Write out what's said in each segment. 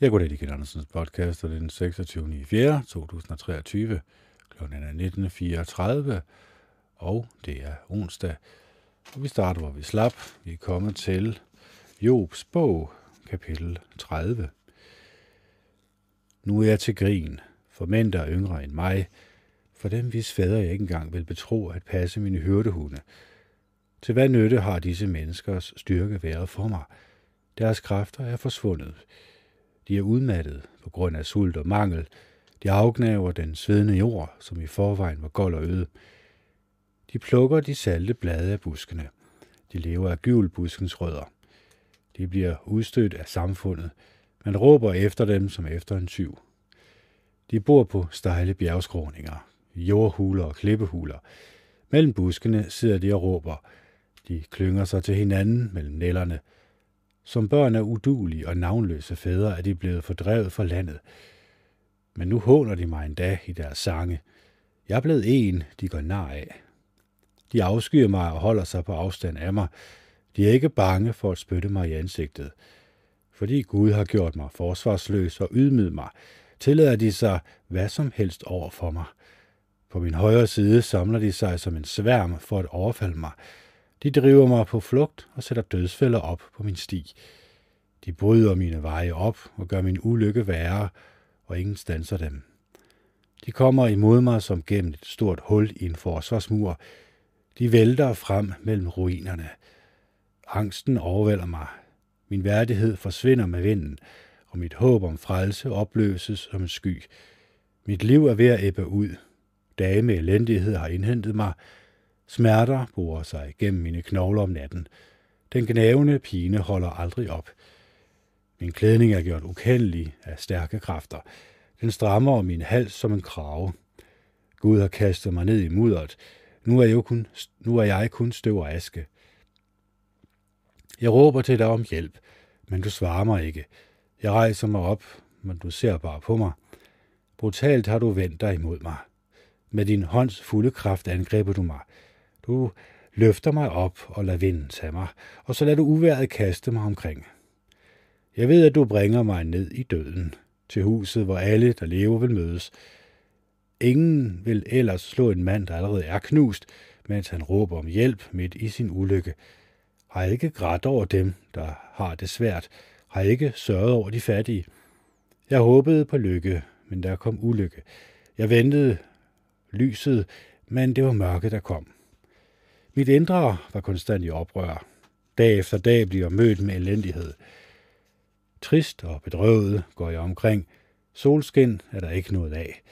Jeg går til Kjell Andersens podcast, og det er den 26. i 4. 2023. Klokken er 19.34, og det er onsdag. Og vi starter, hvor vi slap. Vi er kommet til Jobs bog, kapitel 30. Nu er jeg til grin, for mænd, der er yngre end mig, for dem, hvis fader jeg ikke engang vil betro at passe mine hyrdehunde. Til hvad nytte har disse menneskers styrke været for mig? Deres kræfter er forsvundet. De er udmattet på grund af sult og mangel. De afgnaver den svedende jord, som i forvejen var gold og øde. De plukker de salte blade af buskene. De lever af gyvelbuskens rødder. De bliver udstødt af samfundet. Man råber efter dem som efter en tyv. De bor på stejle bjergskråninger, jordhuler og klippehuler. Mellem buskene sidder de og råber. De klynger sig til hinanden mellem nællerne som børn af udulige og navnløse fædre er de blevet fordrevet fra landet. Men nu håner de mig endda i deres sange. Jeg er blevet en, de går nar af. De afskyer mig og holder sig på afstand af mig. De er ikke bange for at spytte mig i ansigtet. Fordi Gud har gjort mig forsvarsløs og ydmyget mig, tillader de sig hvad som helst over for mig. På min højre side samler de sig som en sværm for at overfalde mig. De driver mig på flugt og sætter dødsfælder op på min sti. De bryder mine veje op og gør min ulykke værre, og ingen stanser dem. De kommer imod mig som gennem et stort hul i en forsvarsmur. De vælter frem mellem ruinerne. Angsten overvælder mig. Min værdighed forsvinder med vinden, og mit håb om frelse opløses som en sky. Mit liv er ved at æbbe ud. Dage med elendighed har indhentet mig. Smerter borer sig gennem mine knogler om natten. Den gnavende pine holder aldrig op. Min klædning er gjort ukendelig af stærke kræfter. Den strammer om min hals som en krave. Gud har kastet mig ned i mudderet. Nu er jeg kun, nu er jeg kun støv og aske. Jeg råber til dig om hjælp, men du svarer mig ikke. Jeg rejser mig op, men du ser bare på mig. Brutalt har du vendt dig imod mig. Med din hånds fulde kraft angriber du mig. Du løfter mig op og lader vinden tage mig, og så lader du uværet kaste mig omkring. Jeg ved, at du bringer mig ned i døden, til huset, hvor alle, der lever, vil mødes. Ingen vil ellers slå en mand, der allerede er knust, mens han råber om hjælp midt i sin ulykke. Har jeg ikke grædt over dem, der har det svært, har jeg ikke sørget over de fattige. Jeg håbede på lykke, men der kom ulykke. Jeg ventede lyset, men det var mørke, der kom. Mit indre var konstant i oprør. Dag efter dag bliver jeg mødt med elendighed. Trist og bedrøvet går jeg omkring. Solskin er der ikke noget af.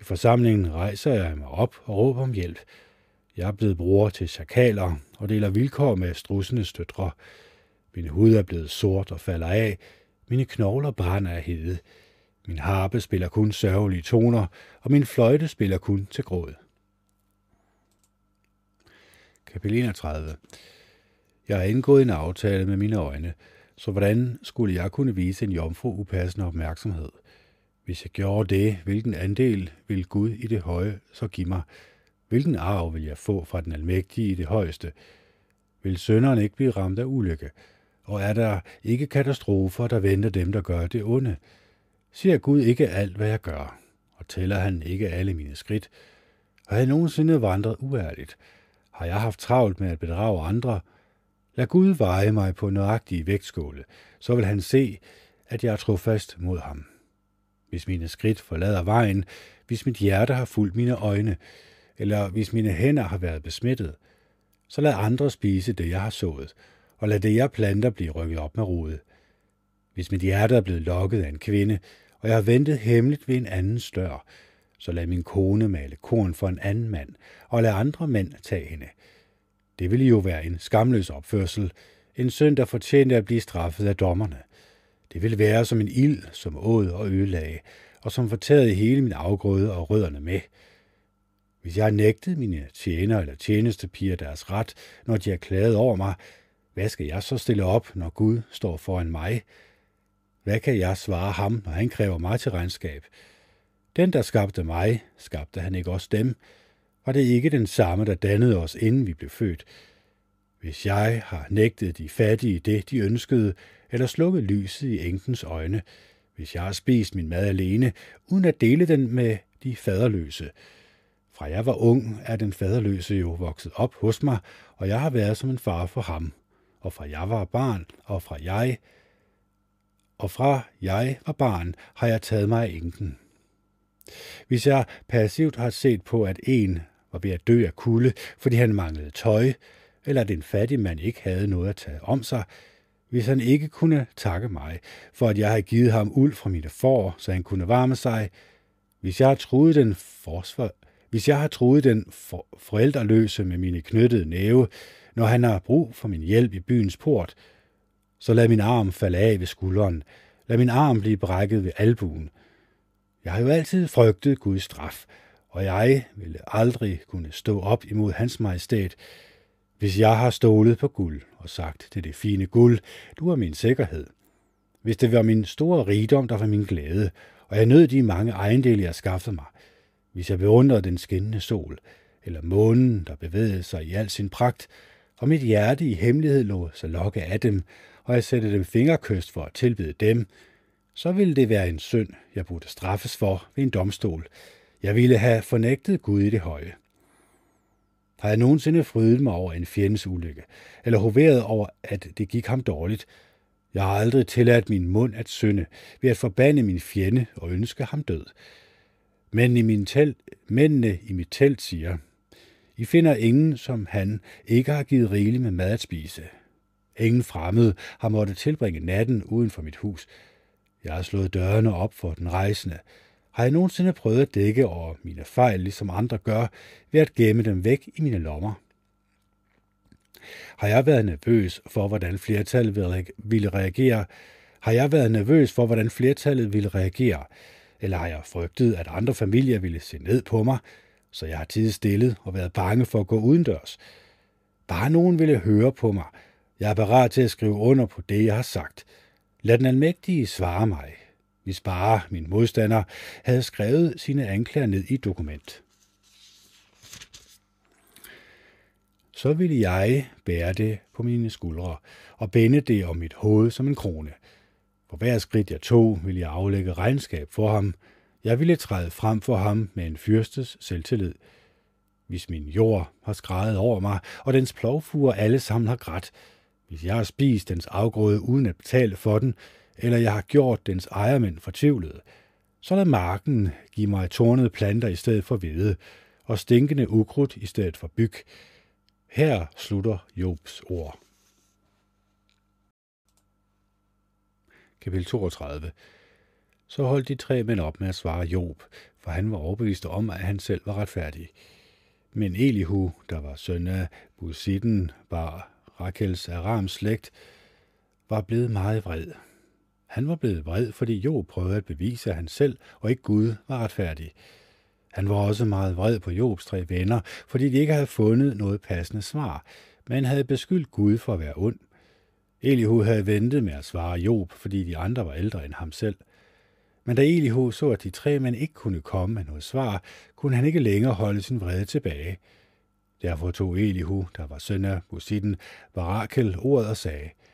I forsamlingen rejser jeg mig op og råber om hjælp. Jeg er blevet bror til chakaler og deler vilkår med strussenes døtre. Min hud er blevet sort og falder af. Mine knogler brænder af hede. Min harpe spiller kun sørgelige toner, og min fløjte spiller kun til gråd. Kapitel 31 Jeg har indgået en aftale med mine øjne, så hvordan skulle jeg kunne vise en jomfru upassende opmærksomhed? Hvis jeg gjorde det, hvilken andel vil Gud i det høje så give mig? Hvilken arv vil jeg få fra den almægtige i det højeste? Vil sønderen ikke blive ramt af ulykke? Og er der ikke katastrofer, der venter dem, der gør det onde? Siger Gud ikke alt, hvad jeg gør? Og tæller han ikke alle mine skridt? Har jeg nogensinde vandret uærligt? Har jeg haft travlt med at bedrage andre? Lad Gud veje mig på nøjagtige vægtskåle, så vil han se, at jeg er trofast mod ham. Hvis mine skridt forlader vejen, hvis mit hjerte har fulgt mine øjne, eller hvis mine hænder har været besmittet, så lad andre spise det, jeg har sået, og lad det, jeg planter, blive rykket op med rodet. Hvis mit hjerte er blevet lokket af en kvinde, og jeg har ventet hemmeligt ved en anden dør, så lad min kone male korn for en anden mand, og lad andre mænd tage hende. Det ville jo være en skamløs opførsel, en synd, der fortjente at blive straffet af dommerne. Det ville være som en ild, som åd og ødelagde, og som fortærede hele min afgrøde og rødderne med. Hvis jeg nægtede mine tjener eller tjenestepiger deres ret, når de er klaget over mig, hvad skal jeg så stille op, når Gud står foran mig? Hvad kan jeg svare ham, når han kræver mig til regnskab? Den, der skabte mig, skabte han ikke også dem? Var det ikke den samme, der dannede os, inden vi blev født? Hvis jeg har nægtet de fattige det, de ønskede, eller slukket lyset i enkens øjne, hvis jeg har spist min mad alene, uden at dele den med de faderløse. Fra jeg var ung, er den faderløse jo vokset op hos mig, og jeg har været som en far for ham. Og fra jeg var barn, og fra jeg, og fra jeg var barn, har jeg taget mig af enken. Hvis jeg passivt har set på, at en var ved at dø af kulde, fordi han manglede tøj, eller at en fattig mand ikke havde noget at tage om sig, hvis han ikke kunne takke mig, for at jeg havde givet ham uld fra mine får, så han kunne varme sig, hvis jeg har troet den forsvar, hvis jeg har troet den for, forældreløse med mine knyttede næve, når han har brug for min hjælp i byens port, så lad min arm falde af ved skulderen, lad min arm blive brækket ved albuen. Jeg har jo altid frygtet Guds straf, og jeg ville aldrig kunne stå op imod hans majestæt, hvis jeg har stålet på guld og sagt til det fine guld, du er min sikkerhed. Hvis det var min store rigdom, der var min glæde, og jeg nød de mange ejendele, jeg skaffede mig. Hvis jeg beundrede den skinnende sol, eller månen, der bevægede sig i al sin pragt, og mit hjerte i hemmelighed lå så lokke af dem, og jeg satte dem fingerkyst for at tilbede dem, så ville det være en synd, jeg burde straffes for ved en domstol. Jeg ville have fornægtet Gud i det høje. Har jeg nogensinde frydet mig over en fjendes ulykke, eller hoveret over, at det gik ham dårligt? Jeg har aldrig tilladt min mund at synde ved at forbande min fjende og ønske ham død. Men i min telt, mændene i mit telt siger, I finder ingen, som han ikke har givet rigeligt med mad at spise. Ingen fremmed har måttet tilbringe natten uden for mit hus. Jeg har slået dørene op for den rejsende, har jeg nogensinde prøvet at dække over mine fejl, ligesom andre gør, ved at gemme dem væk i mine lommer? Har jeg været nervøs for, hvordan flertallet ville reagere? Har jeg været nervøs for, hvordan flertallet ville reagere? Eller har jeg frygtet, at andre familier ville se ned på mig, så jeg har tid stillet og været bange for at gå udendørs? Bare nogen ville høre på mig. Jeg er parat til at skrive under på det, jeg har sagt. Lad den almægtige svare mig hvis bare min modstander havde skrevet sine anklager ned i et dokument. Så ville jeg bære det på mine skuldre og binde det om mit hoved som en krone. For hver skridt jeg tog, ville jeg aflægge regnskab for ham. Jeg ville træde frem for ham med en fyrstes selvtillid. Hvis min jord har skrejet over mig, og dens plovfuger alle sammen har grædt, hvis jeg har spist dens afgrøde uden at betale for den, eller jeg har gjort dens ejermænd fortvivlede, så lad marken give mig tornede planter i stedet for hvede, og stinkende ukrudt i stedet for byg. Her slutter Jobs ord. Kapitel 32 Så holdt de tre mænd op med at svare Job, for han var overbevist om, at han selv var retfærdig. Men Elihu, der var søn af Busitten, var Rakels Arams slægt, var blevet meget vred. Han var blevet vred, fordi Job prøvede at bevise, at han selv og ikke Gud var retfærdig. Han var også meget vred på Jobs tre venner, fordi de ikke havde fundet noget passende svar, men havde beskyldt Gud for at være ond. Elihu havde ventet med at svare Job, fordi de andre var ældre end ham selv. Men da Elihu så, at de tre mænd ikke kunne komme med noget svar, kunne han ikke længere holde sin vrede tilbage. Derfor tog Elihu, der var søn af Busitten, Barakel, ordet og sagde –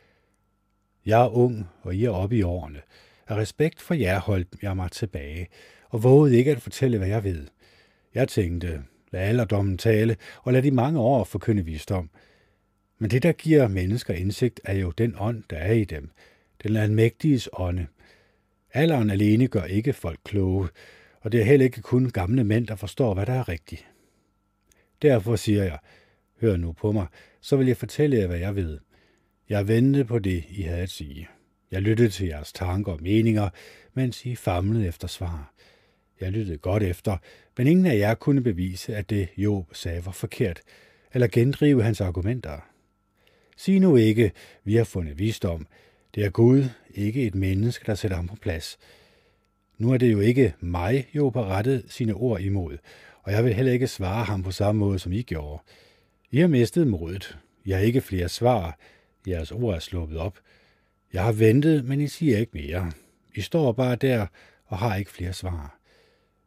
jeg er ung, og I er oppe i årene. Af respekt for jer holdt jeg mig tilbage, og vågede ikke at fortælle, hvad jeg ved. Jeg tænkte, lad alderdommen tale, og lad de mange år forkynde visdom. Men det, der giver mennesker indsigt, er jo den ånd, der er i dem. Den almægtiges ånde. Alderen alene gør ikke folk kloge, og det er heller ikke kun gamle mænd, der forstår, hvad der er rigtigt. Derfor siger jeg, hør nu på mig, så vil jeg fortælle jer, hvad jeg ved. Jeg ventede på det, I havde at sige. Jeg lyttede til jeres tanker og meninger, mens I famlede efter svar. Jeg lyttede godt efter, men ingen af jer kunne bevise, at det Job sagde var forkert, eller gendrive hans argumenter. Sig nu ikke, vi har fundet visdom. Det er Gud, ikke et menneske, der sætter ham på plads. Nu er det jo ikke mig, Job har rettet sine ord imod, og jeg vil heller ikke svare ham på samme måde, som I gjorde. I har mistet modet. Jeg har ikke flere svar, Jeres ord er sluppet op. Jeg har ventet, men I siger ikke mere. I står bare der og har ikke flere svar.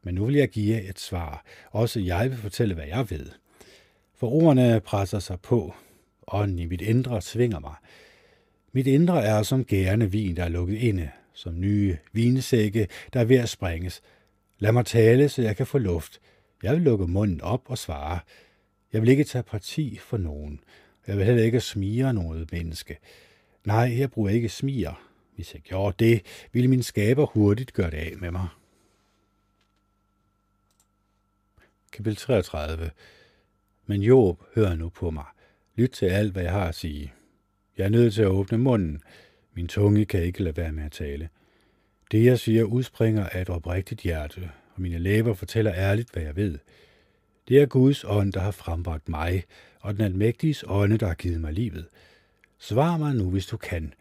Men nu vil jeg give jer et svar. Også jeg vil fortælle, hvad jeg ved. For ordene presser sig på. Ånden i mit indre svinger mig. Mit indre er som gærende vin, der er lukket inde, som nye vinsække, der er ved at springes. Lad mig tale, så jeg kan få luft. Jeg vil lukke munden op og svare. Jeg vil ikke tage parti for nogen. Jeg vil heller ikke smire noget menneske. Nej, jeg bruger ikke smier. Hvis jeg gjorde det, ville min skaber hurtigt gøre det af med mig. Kapitel 33 Men Job, hør nu på mig. Lyt til alt, hvad jeg har at sige. Jeg er nødt til at åbne munden. Min tunge kan ikke lade være med at tale. Det, jeg siger, udspringer af et oprigtigt hjerte, og mine læber fortæller ærligt, hvad jeg ved. Det er Guds ånd, der har frembragt mig, og den almægtiges ånde, der har givet mig livet. Svar mig nu, hvis du kan.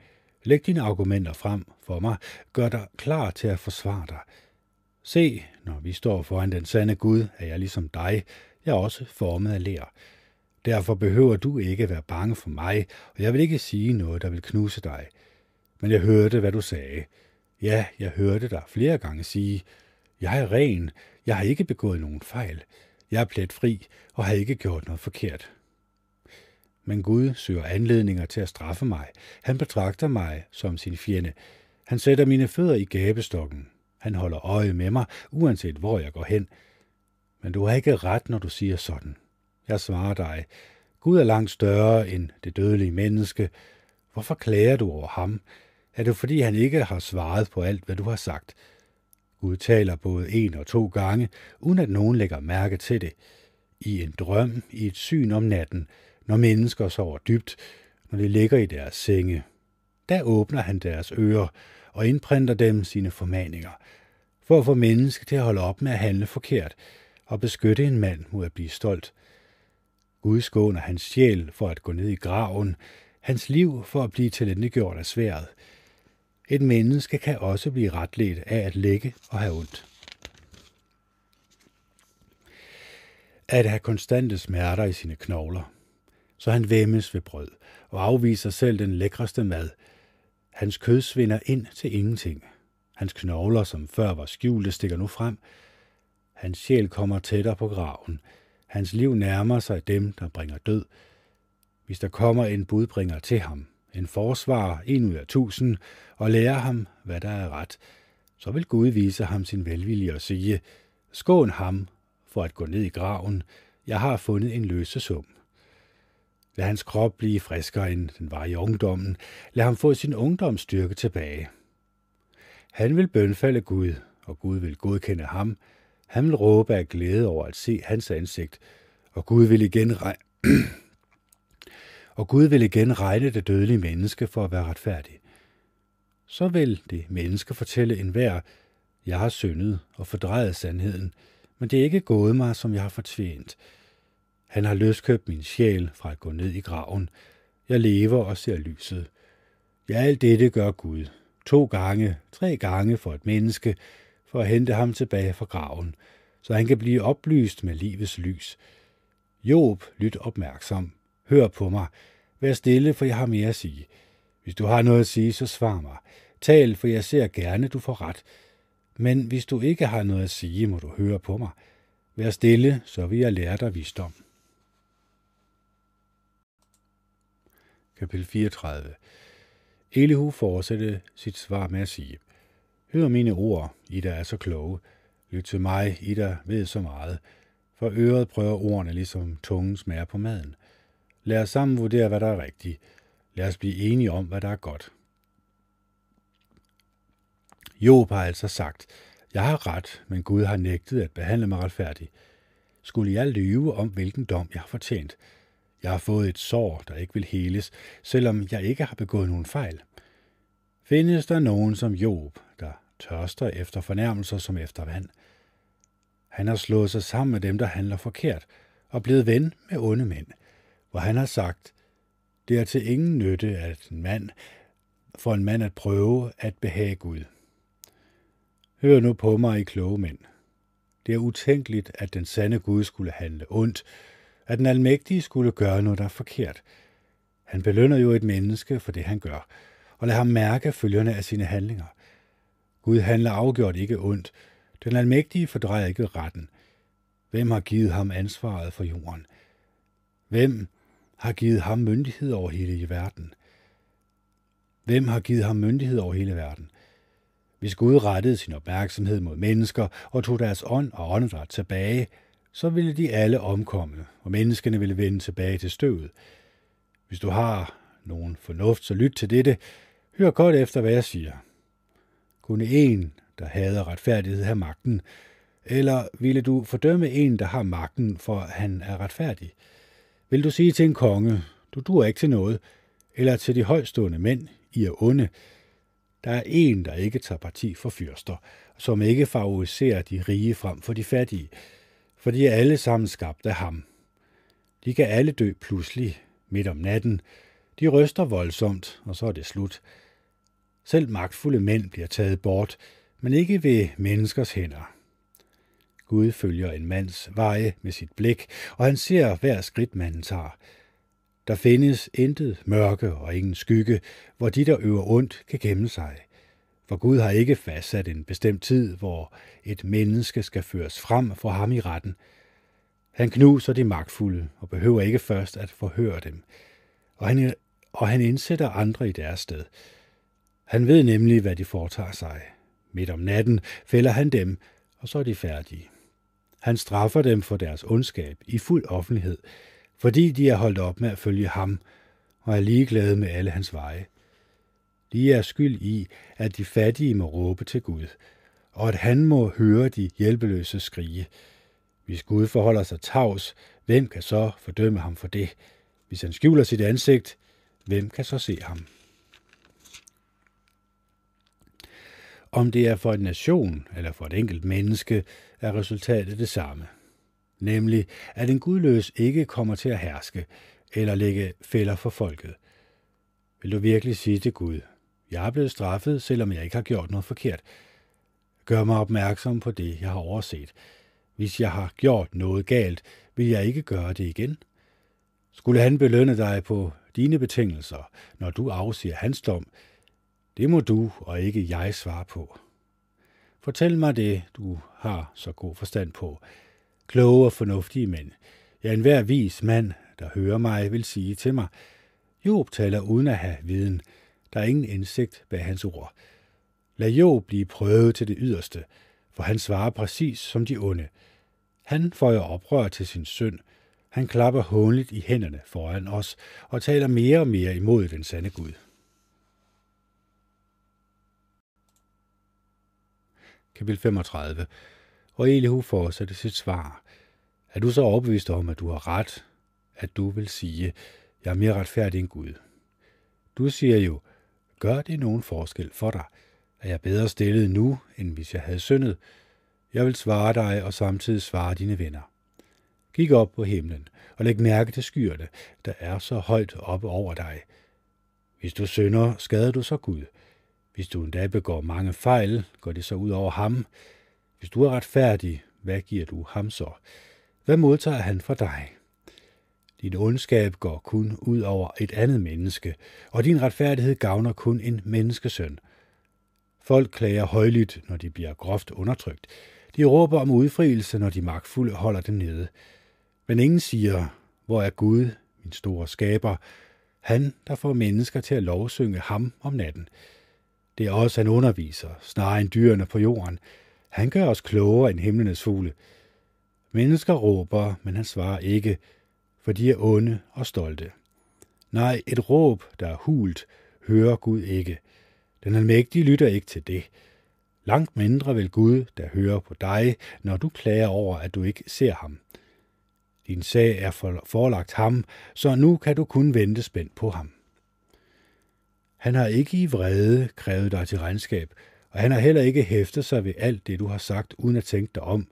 Læg dine argumenter frem for mig. Gør dig klar til at forsvare dig. Se, når vi står foran den sande Gud, er jeg ligesom dig. Jeg er også formet af lær. Derfor behøver du ikke være bange for mig, og jeg vil ikke sige noget, der vil knuse dig. Men jeg hørte, hvad du sagde. Ja, jeg hørte dig flere gange sige, jeg er ren, jeg har ikke begået nogen fejl. Jeg er plet fri og har ikke gjort noget forkert. Men Gud søger anledninger til at straffe mig. Han betragter mig som sin fjende. Han sætter mine fødder i gabestokken. Han holder øje med mig, uanset hvor jeg går hen. Men du har ikke ret, når du siger sådan. Jeg svarer dig, Gud er langt større end det dødelige menneske. Hvorfor klager du over ham? Er det fordi, han ikke har svaret på alt, hvad du har sagt? Udtaler både en og to gange, uden at nogen lægger mærke til det. I en drøm, i et syn om natten, når mennesker sover dybt, når de ligger i deres senge. Der åbner han deres ører og indprinter dem sine formaninger, for at få mennesker til at holde op med at handle forkert og beskytte en mand mod at blive stolt. Gud skåner hans sjæl for at gå ned i graven, hans liv for at blive talentegjort af sværet. Et menneske kan også blive retledt af at lægge og have ondt. At have konstante smerter i sine knogler, så han væmmes ved brød og afviser selv den lækreste mad. Hans kød svinder ind til ingenting. Hans knogler, som før var skjulte, stikker nu frem. Hans sjæl kommer tættere på graven. Hans liv nærmer sig dem, der bringer død. Hvis der kommer en budbringer til ham, en forsvarer, en ud af tusind, og lærer ham, hvad der er ret, så vil Gud vise ham sin velvilje og sige, skån ham for at gå ned i graven, jeg har fundet en løse sum. Lad hans krop blive friskere, end den var i ungdommen. Lad ham få sin ungdomsstyrke tilbage. Han vil bønfalde Gud, og Gud vil godkende ham. Han vil råbe af glæde over at se hans ansigt, og Gud vil igen og Gud vil igen regne det dødelige menneske for at være retfærdig. Så vil det menneske fortælle enhver, jeg har syndet og fordrejet sandheden, men det er ikke gået mig, som jeg har fortjent. Han har løskøbt min sjæl fra at gå ned i graven. Jeg lever og ser lyset. Ja, alt dette gør Gud. To gange, tre gange for et menneske, for at hente ham tilbage fra graven, så han kan blive oplyst med livets lys. Job, lyt opmærksom. Hør på mig. Vær stille, for jeg har mere at sige. Hvis du har noget at sige, så svar mig. Tal, for jeg ser gerne, du får ret. Men hvis du ikke har noget at sige, må du høre på mig. Vær stille, så vil jeg lære dig visdom. Kapitel 34 Elihu fortsatte sit svar med at sige, Hør mine ord, I der er så kloge. Lyt til mig, I der ved så meget. For øret prøver ordene, ligesom tungen smager på maden. Lad os sammen vurdere, hvad der er rigtigt. Lad os blive enige om, hvad der er godt. Job har altså sagt, jeg har ret, men Gud har nægtet at behandle mig retfærdigt. Skulle jeg lyve om, hvilken dom jeg har fortjent? Jeg har fået et sår, der ikke vil heles, selvom jeg ikke har begået nogen fejl. Findes der nogen som Job, der tørster efter fornærmelser som efter vand? Han har slået sig sammen med dem, der handler forkert, og blevet ven med onde mænd, hvor han har sagt, det er til ingen nytte, at en mand, for en mand at prøve at behage Gud. Hør nu på mig, I kloge mænd. Det er utænkeligt, at den sande Gud skulle handle ondt, at den almægtige skulle gøre noget, der er forkert. Han belønner jo et menneske for det, han gør, og lader ham mærke følgerne af sine handlinger. Gud handler afgjort ikke ondt. Den almægtige fordrejer ikke retten. Hvem har givet ham ansvaret for jorden? Hvem har givet ham myndighed over hele verden? Hvem har givet ham myndighed over hele verden? Hvis Gud rettede sin opmærksomhed mod mennesker og tog deres ånd og åndedræt tilbage, så ville de alle omkomme, og menneskene ville vende tilbage til støvet. Hvis du har nogen fornuft, så lyt til dette. Hør godt efter, hvad jeg siger. Kunne en, der hader retfærdighed, have magten? Eller ville du fordømme en, der har magten, for han er retfærdig? Vil du sige til en konge, du duer ikke til noget, eller til de højstående mænd, I er onde? Der er en, der ikke tager parti for fyrster, som ikke favoriserer de rige frem for de fattige, for de er alle sammen skabt af ham. De kan alle dø pludselig, midt om natten. De ryster voldsomt, og så er det slut. Selv magtfulde mænd bliver taget bort, men ikke ved menneskers hænder. Gud følger en mands veje med sit blik, og han ser hver skridt manden tager. Der findes intet mørke og ingen skygge, hvor de, der øver ondt, kan gemme sig. For Gud har ikke fastsat en bestemt tid, hvor et menneske skal føres frem for ham i retten. Han knuser de magtfulde og behøver ikke først at forhøre dem. Og han, og han indsætter andre i deres sted. Han ved nemlig, hvad de foretager sig. Midt om natten fælder han dem, og så er de færdige. Han straffer dem for deres ondskab i fuld offentlighed, fordi de er holdt op med at følge ham og er ligeglade med alle hans veje. De er skyld i, at de fattige må råbe til Gud, og at han må høre de hjælpeløse skrige. Hvis Gud forholder sig tavs, hvem kan så fordømme ham for det? Hvis han skjuler sit ansigt, hvem kan så se ham? Om det er for en nation eller for et enkelt menneske, er resultatet det samme. Nemlig, at en gudløs ikke kommer til at herske eller lægge fælder for folket. Vil du virkelig sige til Gud, jeg er blevet straffet, selvom jeg ikke har gjort noget forkert. Gør mig opmærksom på det, jeg har overset. Hvis jeg har gjort noget galt, vil jeg ikke gøre det igen. Skulle han belønne dig på dine betingelser, når du afsiger hans dom, det må du og ikke jeg svare på. Fortæl mig det, du har så god forstand på. Kloge og fornuftige mænd. Ja, enhver vis mand, der hører mig, vil sige til mig, Job taler uden at have viden. Der er ingen indsigt bag hans ord. Lad Job blive prøvet til det yderste, for han svarer præcis som de onde. Han får jo oprør til sin søn. Han klapper hånligt i hænderne foran os og taler mere og mere imod den sande Gud. Kapitel 35 Og Elihu fortsatte sit svar. Er du så overbevist om, at du har ret, at du vil sige, jeg er mere retfærdig end Gud? Du siger jo, gør det nogen forskel for dig? Er jeg bedre stillet nu, end hvis jeg havde syndet? Jeg vil svare dig og samtidig svare dine venner. Kig op på himlen og læg mærke til skyerne, der er så højt oppe over dig. Hvis du synder, skader du så Gud. Hvis du endda begår mange fejl, går det så ud over ham. Hvis du er retfærdig, hvad giver du ham så? Hvad modtager han fra dig? Din ondskab går kun ud over et andet menneske, og din retfærdighed gavner kun en menneskesøn. Folk klager højlydt, når de bliver groft undertrykt. De råber om udfrielse, når de magtfulde holder dem nede. Men ingen siger, hvor er Gud, min store skaber, han, der får mennesker til at lovsynge ham om natten. Det er også han underviser, snarere end dyrene på jorden. Han gør os klogere end himlenes fugle. Mennesker råber, men han svarer ikke, for de er onde og stolte. Nej, et råb, der er hult, hører Gud ikke. Den almægtige lytter ikke til det. Langt mindre vil Gud, der hører på dig, når du klager over, at du ikke ser ham. Din sag er forelagt ham, så nu kan du kun vente spændt på ham. Han har ikke i vrede krævet dig til regnskab, og han har heller ikke hæftet sig ved alt det, du har sagt, uden at tænke dig om.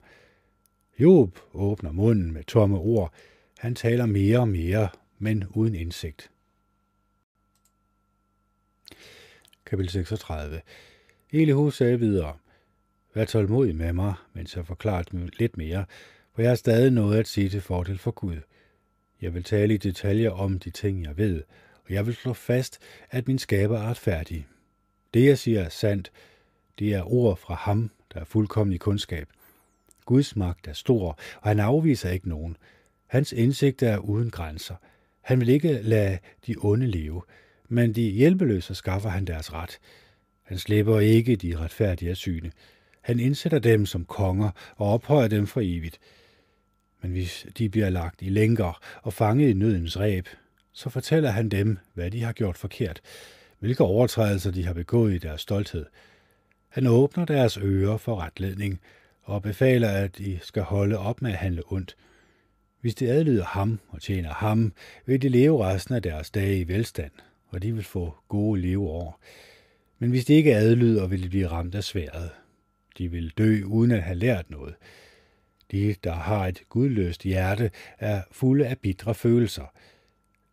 Job åbner munden med tomme ord. Han taler mere og mere, men uden indsigt. Kapitel 36 Elihu sagde videre, Vær tålmodig med mig, mens jeg forklarer lidt mere, for jeg har stadig noget at sige til fordel for Gud. Jeg vil tale i detaljer om de ting, jeg ved, jeg vil slå fast, at min skaber er retfærdig. Det, jeg siger, er sandt. Det er ord fra ham, der er fuldkommen i kundskab. Guds magt er stor, og han afviser ikke nogen. Hans indsigt er uden grænser. Han vil ikke lade de onde leve, men de hjælpeløse skaffer han deres ret. Han slipper ikke de retfærdige af syne. Han indsætter dem som konger og ophøjer dem for evigt. Men hvis de bliver lagt i lænker og fanget i nødens ræb, så fortæller han dem, hvad de har gjort forkert, hvilke overtrædelser de har begået i deres stolthed. Han åbner deres ører for retledning og befaler, at de skal holde op med at handle ondt. Hvis de adlyder ham og tjener ham, vil de leve resten af deres dage i velstand, og de vil få gode leveår. Men hvis de ikke adlyder, vil de blive ramt af sværet. De vil dø uden at have lært noget. De, der har et gudløst hjerte, er fulde af bitre følelser.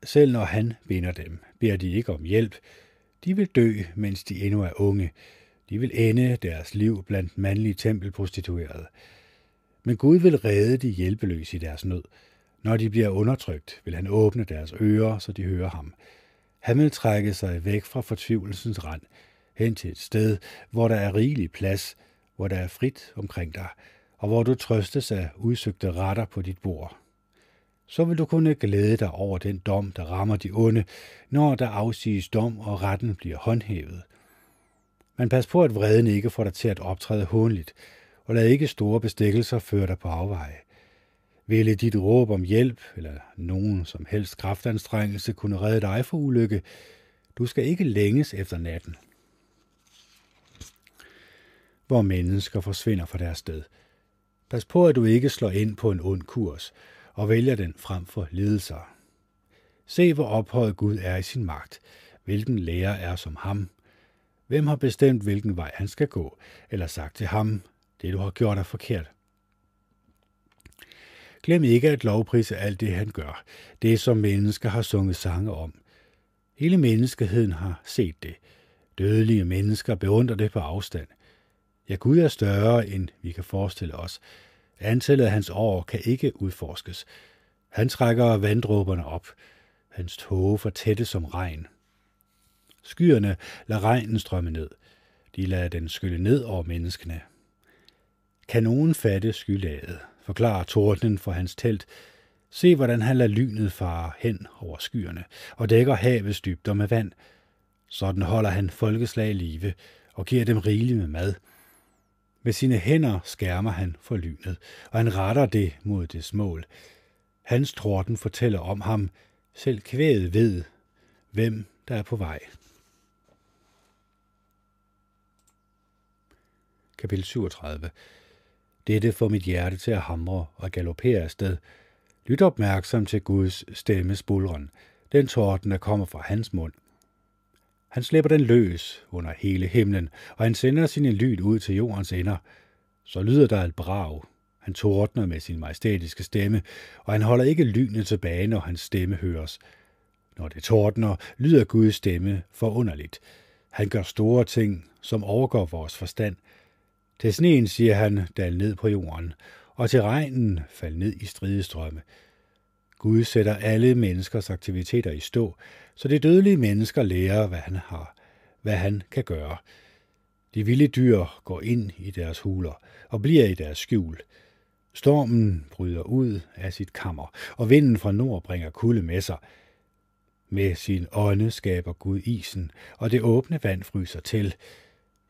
Selv når han binder dem, beder de ikke om hjælp. De vil dø, mens de endnu er unge. De vil ende deres liv blandt mandlige tempelprostituerede. Men Gud vil redde de hjælpeløse i deres nød. Når de bliver undertrykt, vil han åbne deres ører, så de hører ham. Han vil trække sig væk fra fortvivlelsens rand, hen til et sted, hvor der er rigelig plads, hvor der er frit omkring dig, og hvor du trøstes af udsøgte retter på dit bord. Så vil du kunne glæde dig over den dom, der rammer de onde, når der afsiges dom og retten bliver håndhævet. Men pas på, at vreden ikke får dig til at optræde hånligt, og lad ikke store bestikkelser føre dig på afveje. Ville dit råb om hjælp, eller nogen som helst kraftanstrengelse kunne redde dig for ulykke, du skal ikke længes efter natten hvor mennesker forsvinder fra deres sted. Pas på, at du ikke slår ind på en ond kurs og vælger den frem for lidelser. Se, hvor ophøjet Gud er i sin magt, hvilken lærer er som ham. Hvem har bestemt, hvilken vej han skal gå, eller sagt til ham, det du har gjort er forkert. Glem ikke at lovprise alt det, han gør, det som mennesker har sunget sange om. Hele menneskeheden har set det. Dødelige mennesker beundrer det på afstand. Ja, Gud er større, end vi kan forestille os. Antallet af hans år kan ikke udforskes. Han trækker vanddråberne op. Hans tåge for tætte som regn. Skyerne lader regnen strømme ned. De lader den skylle ned over menneskene. Kan nogen fatte skylaget, forklarer tordenen for hans telt. Se, hvordan han lader lynet fare hen over skyerne og dækker havets dybder med vand. Sådan holder han folkeslag i live og giver dem rigeligt med mad – med sine hænder skærmer han for lynet, og han retter det mod det mål. Hans torden fortæller om ham. Selv kvædet ved, hvem der er på vej. Kapitel 37 Dette får mit hjerte til at hamre og galopere afsted. Lyt opmærksom til Guds stemmes bulren. den torden, der kommer fra hans mund – han slipper den løs under hele himlen, og han sender sine lyd ud til jordens ender. Så lyder der et brag. Han tordner med sin majestætiske stemme, og han holder ikke lynet tilbage, når hans stemme høres. Når det tordner, lyder Guds stemme forunderligt. Han gør store ting, som overgår vores forstand. Til sneen siger han, dal ned på jorden, og til regnen fald ned i stridestrømme. Gud sætter alle menneskers aktiviteter i stå, så de dødelige mennesker lærer, hvad han har, hvad han kan gøre. De vilde dyr går ind i deres huler og bliver i deres skjul. Stormen bryder ud af sit kammer, og vinden fra nord bringer kulde med sig. Med sin ånde skaber Gud isen, og det åbne vand fryser til.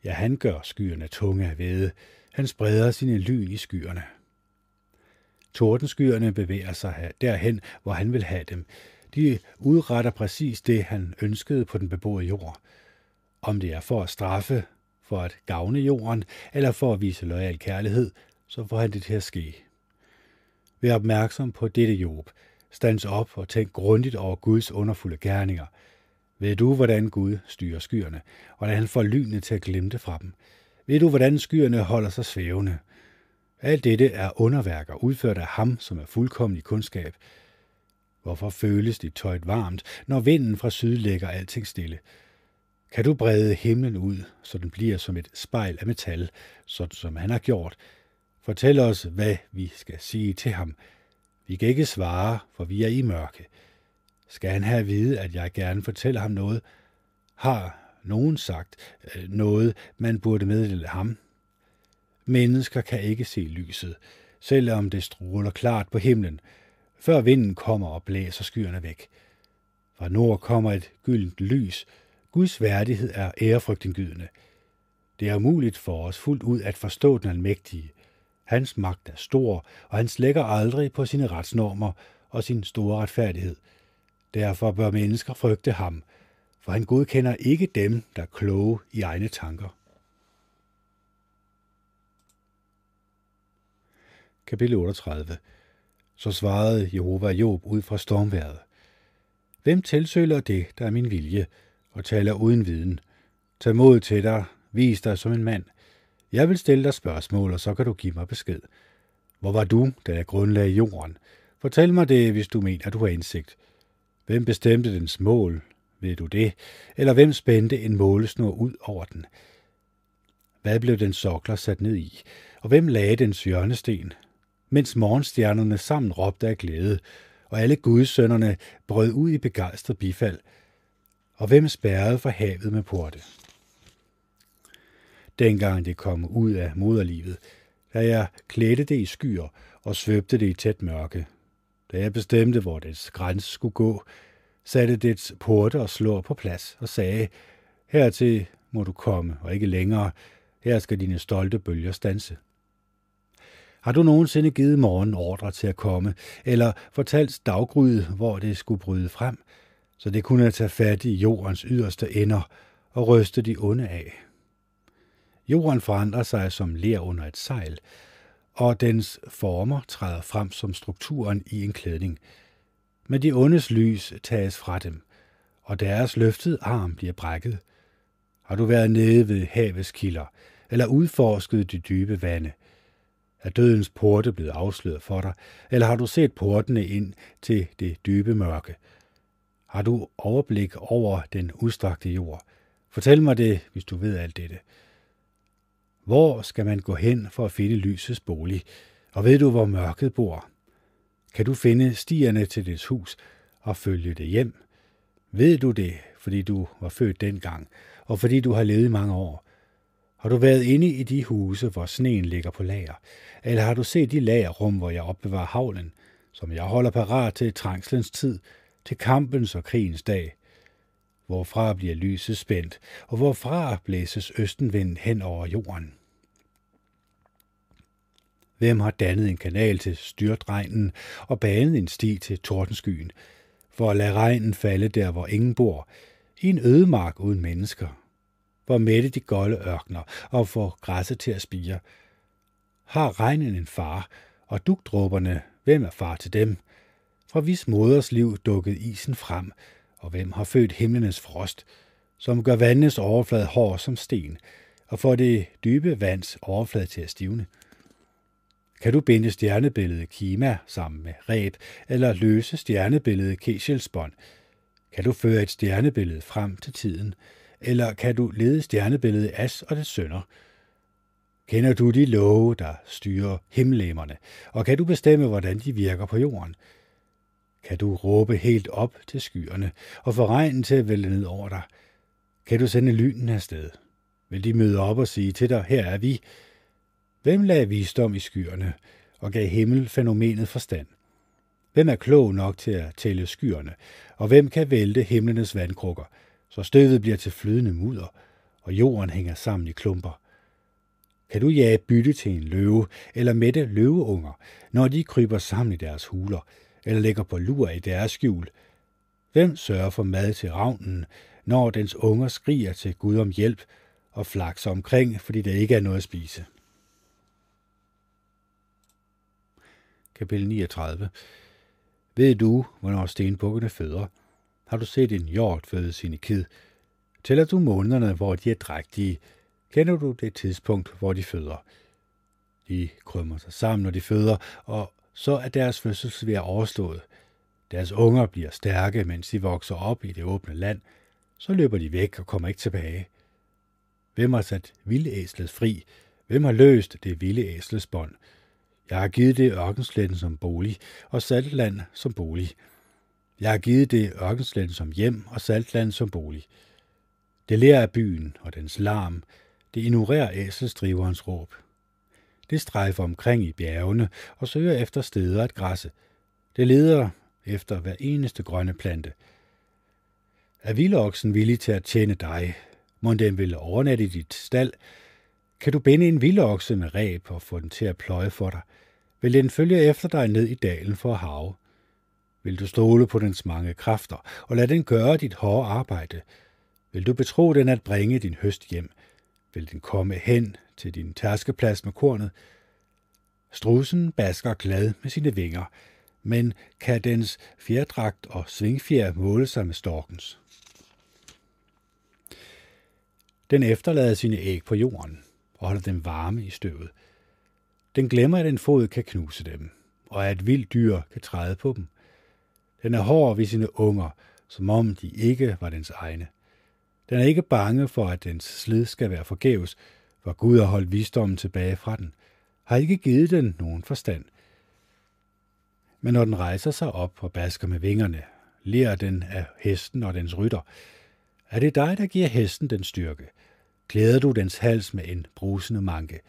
Ja, han gør skyerne tunge af hvede. Han spreder sine lyn i skyerne. Tordenskyerne bevæger sig derhen, hvor han vil have dem. De udretter præcis det, han ønskede på den beboede jord. Om det er for at straffe, for at gavne jorden, eller for at vise lojal kærlighed, så får han det til at ske. Vær opmærksom på dette Job. Stands op og tænk grundigt over Guds underfulde gerninger. Ved du, hvordan Gud styrer skyerne, og hvordan han får lynene til at glimte fra dem? Ved du, hvordan skyerne holder sig svævende? Alt dette er underværker udført af ham, som er fuldkommen i kundskab. Hvorfor føles dit tøjt varmt, når vinden fra syd lægger alting stille? Kan du brede himlen ud, så den bliver som et spejl af metal, sådan som han har gjort? Fortæl os, hvad vi skal sige til ham. Vi kan ikke svare, for vi er i mørke. Skal han have at vide, at jeg gerne fortæller ham noget? Har nogen sagt øh, noget, man burde meddele ham? Mennesker kan ikke se lyset, selvom det stråler klart på himlen, før vinden kommer og blæser skyerne væk. Fra nord kommer et gyldent lys. Guds værdighed er ærefrygtindgydende. Det er umuligt for os fuldt ud at forstå den almægtige. Hans magt er stor, og han slækker aldrig på sine retsnormer og sin store retfærdighed. Derfor bør mennesker frygte ham, for han godkender ikke dem, der er kloge i egne tanker. Kapitel 38 Så svarede Jehova Job ud fra stormværet. Hvem tilsøler det, der er min vilje, og taler uden viden? Tag mod til dig, vis dig som en mand. Jeg vil stille dig spørgsmål, og så kan du give mig besked. Hvor var du, da jeg grundlagde jorden? Fortæl mig det, hvis du mener, du har indsigt. Hvem bestemte dens mål? Ved du det? Eller hvem spændte en målesnor ud over den? Hvad blev den sokler sat ned i? Og hvem lagde dens hjørnesten? Mens morgenstjernerne sammen råbte af glæde, og alle gudsønderne brød ud i begejstret bifald. Og hvem spærrede for havet med porte? Dengang det kom ud af moderlivet, da jeg klædte det i skyer og svøbte det i tæt mørke. Da jeg bestemte, hvor dets grænse skulle gå, satte dets porte og slår på plads og sagde, hertil må du komme, og ikke længere, her skal dine stolte bølger stanse. Har du nogensinde givet morgen ordre til at komme, eller fortalt daggryde, hvor det skulle bryde frem, så det kunne tage fat i jordens yderste ender og ryste de onde af? Jorden forandrer sig som ler under et sejl, og dens former træder frem som strukturen i en klædning. Men de ondes lys tages fra dem, og deres løftede arm bliver brækket. Har du været nede ved havets kilder, eller udforsket de dybe vande? Er dødens porte blevet afsløret for dig, eller har du set portene ind til det dybe mørke? Har du overblik over den udstrakte jord? Fortæl mig det, hvis du ved alt dette. Hvor skal man gå hen for at finde lysets bolig? Og ved du, hvor mørket bor? Kan du finde stierne til dets hus og følge det hjem? Ved du det, fordi du var født dengang, og fordi du har levet i mange år? Har du været inde i de huse, hvor sneen ligger på lager? Eller har du set de lagerrum, hvor jeg opbevarer havlen, som jeg holder parat til trængslens tid, til kampens og krigens dag? Hvorfra bliver lyset spændt, og hvorfra blæses østenvind hen over jorden? Hvem har dannet en kanal til styrtregnen og banet en sti til tordenskyen, for at lade regnen falde der, hvor ingen bor, i en ødemark uden mennesker, hvor mætte de golde ørkner og få græsset til at spire. Har regnen en far, og dugdråberne, hvem er far til dem? Fra vis moders liv dukkede isen frem, og hvem har født himlenes frost, som gør vandets overflade hård som sten, og får det dybe vands overflade til at stivne? Kan du binde stjernebilledet Kima sammen med ræb, eller løse stjernebilledet Keshelsbånd? Kan du føre et stjernebillede frem til tiden, eller kan du lede stjernebilledet As og det sønder? Kender du de love, der styrer himmelemmerne, og kan du bestemme, hvordan de virker på jorden? Kan du råbe helt op til skyerne og få regnen til at vælge ned over dig? Kan du sende lynen afsted? Vil de møde op og sige til dig, her er vi, Hvem lagde visdom i skyerne og gav himmelfænomenet forstand? Hvem er klog nok til at tælle skyerne, og hvem kan vælte himlenes vandkrukker, så støvet bliver til flydende mudder, og jorden hænger sammen i klumper? Kan du jage bytte til en løve, eller mætte løveunger, når de kryber sammen i deres huler, eller ligger på lur i deres skjul? Hvem sørger for mad til ravnen, når dens unger skriger til Gud om hjælp og flakser omkring, fordi der ikke er noget at spise? Kapitel 39 Ved du, hvornår stenbukkene føder? Har du set en hjort føde sine kid? Tæller du månederne, hvor de er drægtige? Kender du det tidspunkt, hvor de føder? De krymmer sig sammen, når de føder, og så er deres fødselsvær overstået. Deres unger bliver stærke, mens de vokser op i det åbne land. Så løber de væk og kommer ikke tilbage. Hvem har sat vildæslet fri? Hvem har løst det vilde æslets bånd? Jeg har givet det ørkensletten som bolig, og saltland som bolig. Jeg har givet det ørkensletten som hjem, og saltland som bolig. Det lærer af byen og dens larm. Det ignorerer æselstriverens råb. Det strejfer omkring i bjergene og søger efter steder at græsse. Det leder efter hver eneste grønne plante. Er vildoksen villig til at tjene dig? Må den vil overnatte i dit stald? Kan du binde en vildokse med ræb og få den til at pløje for dig? Vil den følge efter dig ned i dalen for at have? Vil du stole på dens mange kræfter og lade den gøre dit hårde arbejde? Vil du betro den at bringe din høst hjem? Vil den komme hen til din tærskeplads med kornet? Strusen basker glad med sine vinger, men kan dens fjerdragt og svingfjer måle sig med storkens? Den efterlader sine æg på jorden og holder dem varme i støvet. Den glemmer, at en fod kan knuse dem, og at et vildt dyr kan træde på dem. Den er hård ved sine unger, som om de ikke var dens egne. Den er ikke bange for, at dens slid skal være forgæves, for Gud har holdt visdommen tilbage fra den, har ikke givet den nogen forstand. Men når den rejser sig op og basker med vingerne, lærer den af hesten og dens rytter. Er det dig, der giver hesten den styrke? Klæder du dens hals med en brusende manke?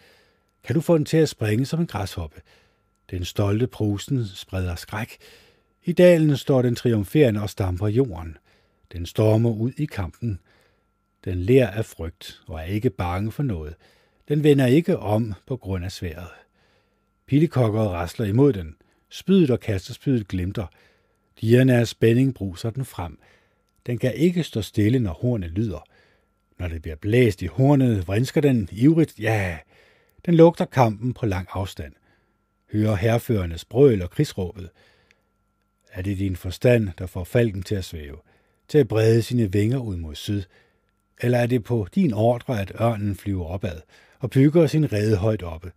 Kan du få den til at springe som en græshoppe? Den stolte prusen spreder skræk. I dalen står den triumferende og stamper jorden. Den stormer ud i kampen. Den lærer af frygt og er ikke bange for noget. Den vender ikke om på grund af sværet. Pilekokker rasler imod den. Spydet og kasterspydet glimter. Dierne af spænding bruser den frem. Den kan ikke stå stille, når hornet lyder. Når det bliver blæst i hornet, vrinsker den ivrigt, ja, den lugter kampen på lang afstand. Hører herførernes brøl og krigsråbet. Er det din forstand, der får falken til at svæve, til at brede sine vinger ud mod syd, eller er det på din ordre, at ørnen flyver opad og bygger sin rede højt oppe?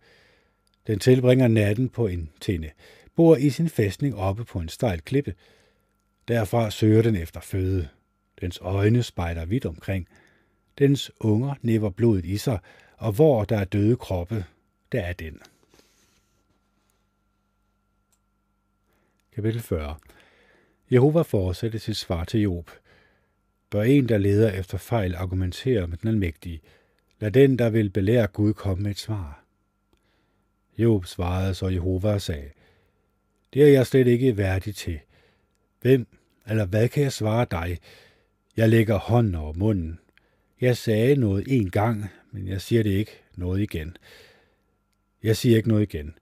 Den tilbringer natten på en tinde, bor i sin fæstning oppe på en stejl klippe. Derfra søger den efter føde. Dens øjne spejder vidt omkring. Dens unger næver blodet i sig, og hvor der er døde kroppe, der er den. Kapitel 40 Jehova fortsætter sit svar til Job. Bør en, der leder efter fejl, argumentere med den almægtige. Lad den, der vil belære Gud, komme med et svar. Job svarede så Jehova og sagde, Det er jeg slet ikke værdig til. Hvem eller hvad kan jeg svare dig? Jeg lægger hånden over munden. Jeg sagde noget en gang, men jeg siger det ikke noget igen. Jeg siger ikke noget igen.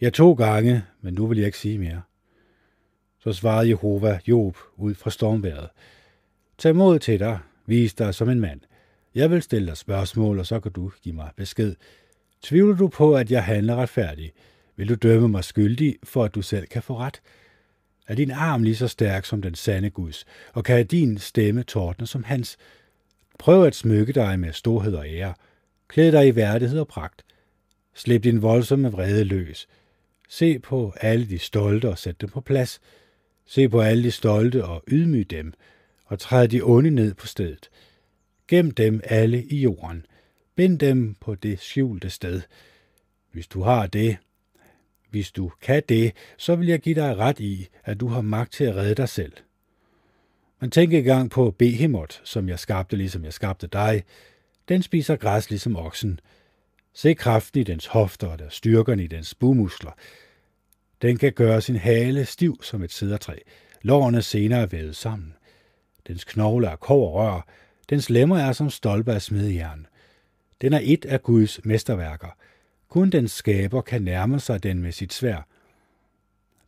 Jeg to gange, men nu vil jeg ikke sige mere. Så svarede Jehova Job ud fra stormværet. Tag mod til dig, vis dig som en mand. Jeg vil stille dig spørgsmål, og så kan du give mig besked. Tvivler du på, at jeg handler retfærdigt? Vil du dømme mig skyldig, for at du selv kan få ret? Er din arm lige så stærk som den sande Guds, og kan din stemme tordne som hans? Prøv at smykke dig med storhed og ære. Klæd dig i værdighed og pragt. Slip din voldsomme vrede løs. Se på alle de stolte og sæt dem på plads. Se på alle de stolte og ydmyg dem, og træd de onde ned på stedet. Gem dem alle i jorden. Bind dem på det skjulte sted. Hvis du har det, hvis du kan det, så vil jeg give dig ret i, at du har magt til at redde dig selv. Men tænk gang på Behemoth, som jeg skabte, ligesom jeg skabte dig. Den spiser græs ligesom oksen. Se kraften i dens hofter og der styrkerne i dens bumuskler. Den kan gøre sin hale stiv som et cedertræ. Lårene senere er vævet sammen. Dens knogler er kov og rør. Dens lemmer er som stolper af smedjern. Den er et af Guds mesterværker. Kun den skaber kan nærme sig den med sit svær.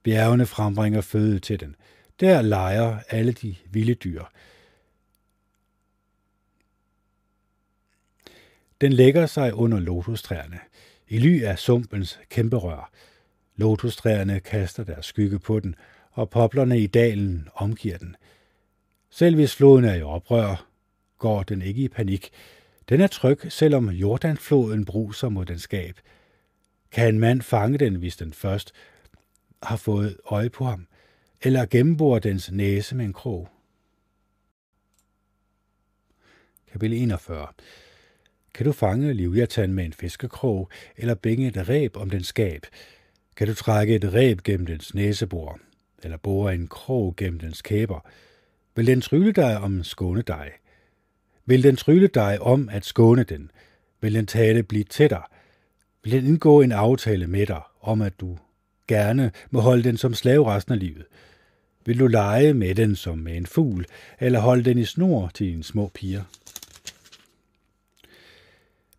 Bjergene frembringer føde til den. Der leger alle de vilde dyr. Den lægger sig under lotustræerne, i ly af sumpens kæmpe rør. Lotustræerne kaster deres skygge på den, og poplerne i dalen omgiver den. Selv hvis floden er i oprør, går den ikke i panik. Den er tryg, selvom Jordanfloden bruser mod den skab. Kan en mand fange den, hvis den først har fået øje på ham? eller gennembore dens næse med en krog. Kapitel 41 Kan du fange livjatan med en fiskekrog, eller bænge et ræb om den skab? Kan du trække et ræb gennem dens næsebor, eller bore en krog gennem dens kæber? Vil den trylle dig om skåne dig? Vil den trylle dig om at skåne den? Vil den tale blive til dig? Vil den indgå en aftale med dig om, at du gerne må holde den som slave resten af livet? Vil du lege med den som med en fugl, eller holde den i snor til dine små piger?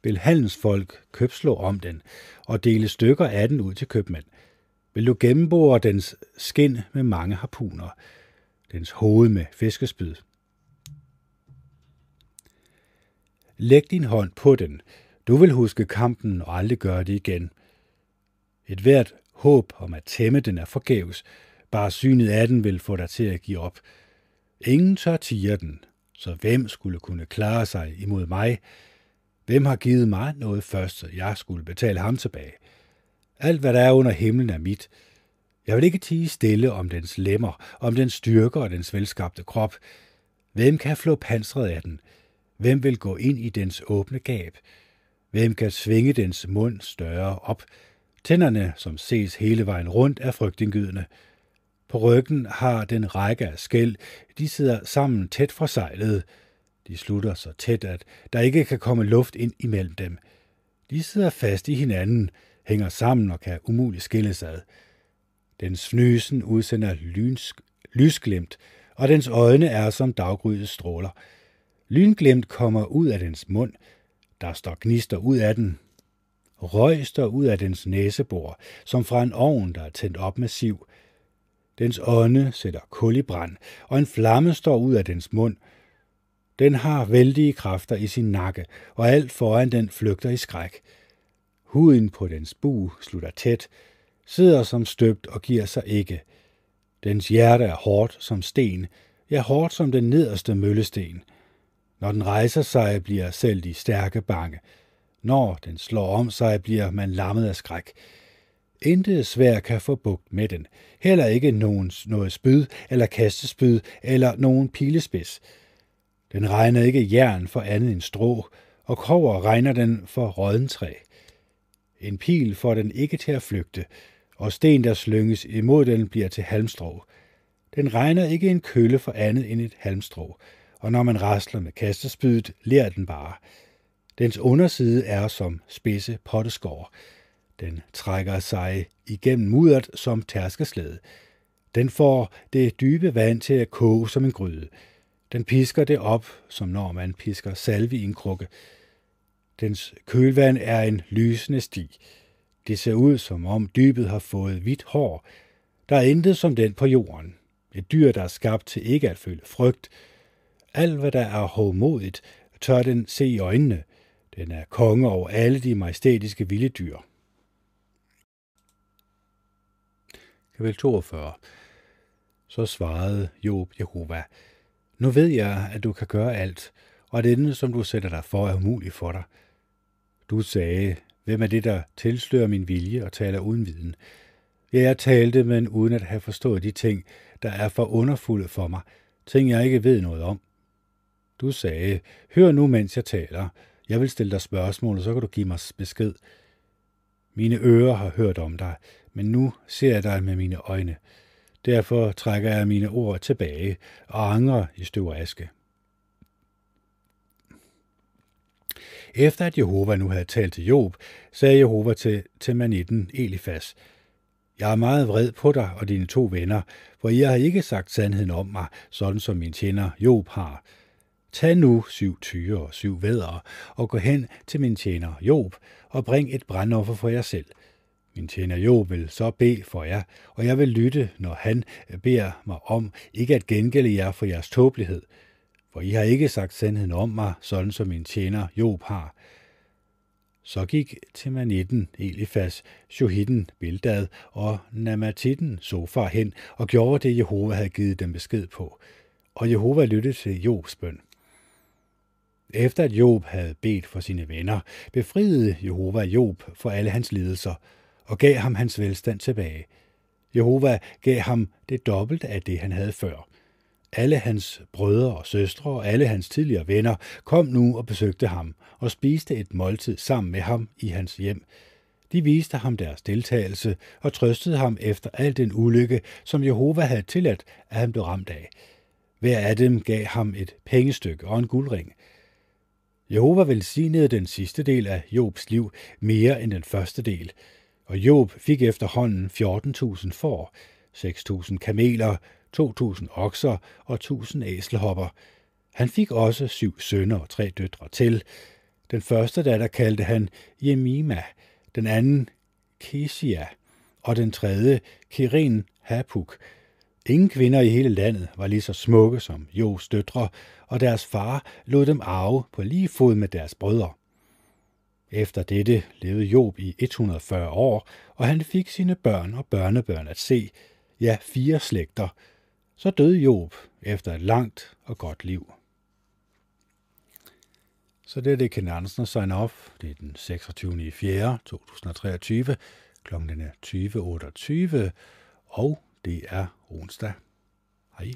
Vil handelsfolk købslå om den og dele stykker af den ud til købmænd. Vil du gennembore dens skin med mange harpuner, dens hoved med fiskespyd. Læg din hånd på den. Du vil huske kampen og aldrig gøre det igen. Et hvert håb om at tæmme den er forgæves. Bare synet af den vil få dig til at give op. Ingen tør tiger den, så hvem skulle kunne klare sig imod mig? Hvem har givet mig noget først, så jeg skulle betale ham tilbage? Alt, hvad der er under himlen, er mit. Jeg vil ikke tige stille om dens lemmer, om dens styrke og dens velskabte krop. Hvem kan flå pansret af den? Hvem vil gå ind i dens åbne gab? Hvem kan svinge dens mund større op? Tænderne, som ses hele vejen rundt, er frygtindgydende. På ryggen har den række af skæld. De sidder sammen tæt forsejlet. sejlet. De slutter så tæt, at der ikke kan komme luft ind imellem dem. De sidder fast i hinanden, hænger sammen og kan umuligt skilles ad. Dens fnysen udsender lynsk, lysglimt, og dens øjne er som daggrydets stråler. Lynglimt kommer ud af dens mund. Der står gnister ud af den. Røg står ud af dens næsebor, som fra en ovn, der er tændt op med siv. Dens ånde sætter kul i brand, og en flamme står ud af dens mund. Den har vældige kræfter i sin nakke, og alt foran den flygter i skræk. Huden på dens bu slutter tæt, sidder som støbt og giver sig ikke. Dens hjerte er hårdt som sten, ja hårdt som den nederste møllesten. Når den rejser sig, bliver selv de stærke bange. Når den slår om sig, bliver man lammet af skræk. Intet svær kan få bugt med den. Heller ikke nogen, noget spyd eller kastespyd eller nogen pilespids. Den regner ikke jern for andet end strå, og kover regner den for rådentræ. En pil får den ikke til at flygte, og sten, der slynges imod den, bliver til halmstrå. Den regner ikke en kølle for andet end et halmstrå, og når man rasler med kastespydet, lærer den bare. Dens underside er som spidse potteskår. Den trækker sig igennem mudderet som tærskeslæde. Den får det dybe vand til at koge som en gryde. Den pisker det op, som når man pisker salve i en krukke. Dens kølvand er en lysende sti. Det ser ud, som om dybet har fået hvidt hår. Der er intet som den på jorden. Et dyr, der er skabt til ikke at føle frygt. Alt, hvad der er hovmodigt, tør den se i øjnene. Den er konge over alle de majestætiske vilde dyr. Kapitel 42 Så svarede Job Jehova, nu ved jeg, at du kan gøre alt, og at det, som du sætter dig for, er umuligt for dig. Du sagde, hvem er det, der tilslører min vilje og taler uden viden? Ja, jeg talte, men uden at have forstået de ting, der er for underfulde for mig, ting jeg ikke ved noget om. Du sagde, hør nu, mens jeg taler. Jeg vil stille dig spørgsmål, og så kan du give mig besked. Mine ører har hørt om dig, men nu ser jeg dig med mine øjne. Derfor trækker jeg mine ord tilbage og angrer i støv og aske. Efter at Jehova nu havde talt til Job, sagde Jehova til, til manitten Elifas, Jeg er meget vred på dig og dine to venner, for I har ikke sagt sandheden om mig, sådan som min tjener Job har. Tag nu syv tyre og syv vædre, og gå hen til min tjener Job, og bring et brandoffer for jer selv. Min tjener Job vil så bede for jer, og jeg vil lytte, når han øh, beder mig om ikke at gengælde jer for jeres tåbelighed, for I har ikke sagt sandheden om mig, sådan som min tjener Job har. Så gik Temanitten, Elifas, Shohitten, Bildad og Namatitten Sofar hen og gjorde det, Jehova havde givet dem besked på. Og Jehova lyttede til Jobs bøn. Efter at Job havde bedt for sine venner, befriede Jehova Job for alle hans lidelser og gav ham hans velstand tilbage. Jehova gav ham det dobbelte af det, han havde før. Alle hans brødre og søstre og alle hans tidligere venner kom nu og besøgte ham og spiste et måltid sammen med ham i hans hjem. De viste ham deres deltagelse og trøstede ham efter al den ulykke, som Jehova havde tilladt, at han blev ramt af. Hver af dem gav ham et pengestykke og en guldring. Jehova velsignede den sidste del af Jobs liv mere end den første del, og Job fik efterhånden 14.000 får, 6.000 kameler, 2.000 okser og 1.000 æselhopper. Han fik også syv sønner og tre døtre til. Den første datter kaldte han Jemima, den anden Kesia, og den tredje Kirin Hapuk. Ingen kvinder i hele landet var lige så smukke som Jos døtre, og deres far lod dem arve på lige fod med deres brødre. Efter dette levede Job i 140 år, og han fik sine børn og børnebørn at se, ja fire slægter. Så døde Job efter et langt og godt liv. Så det er det Ken Andersen sign off. Det er den 26. i 4. 2023. Klokken er 20.28, og det er onsdag. Hej.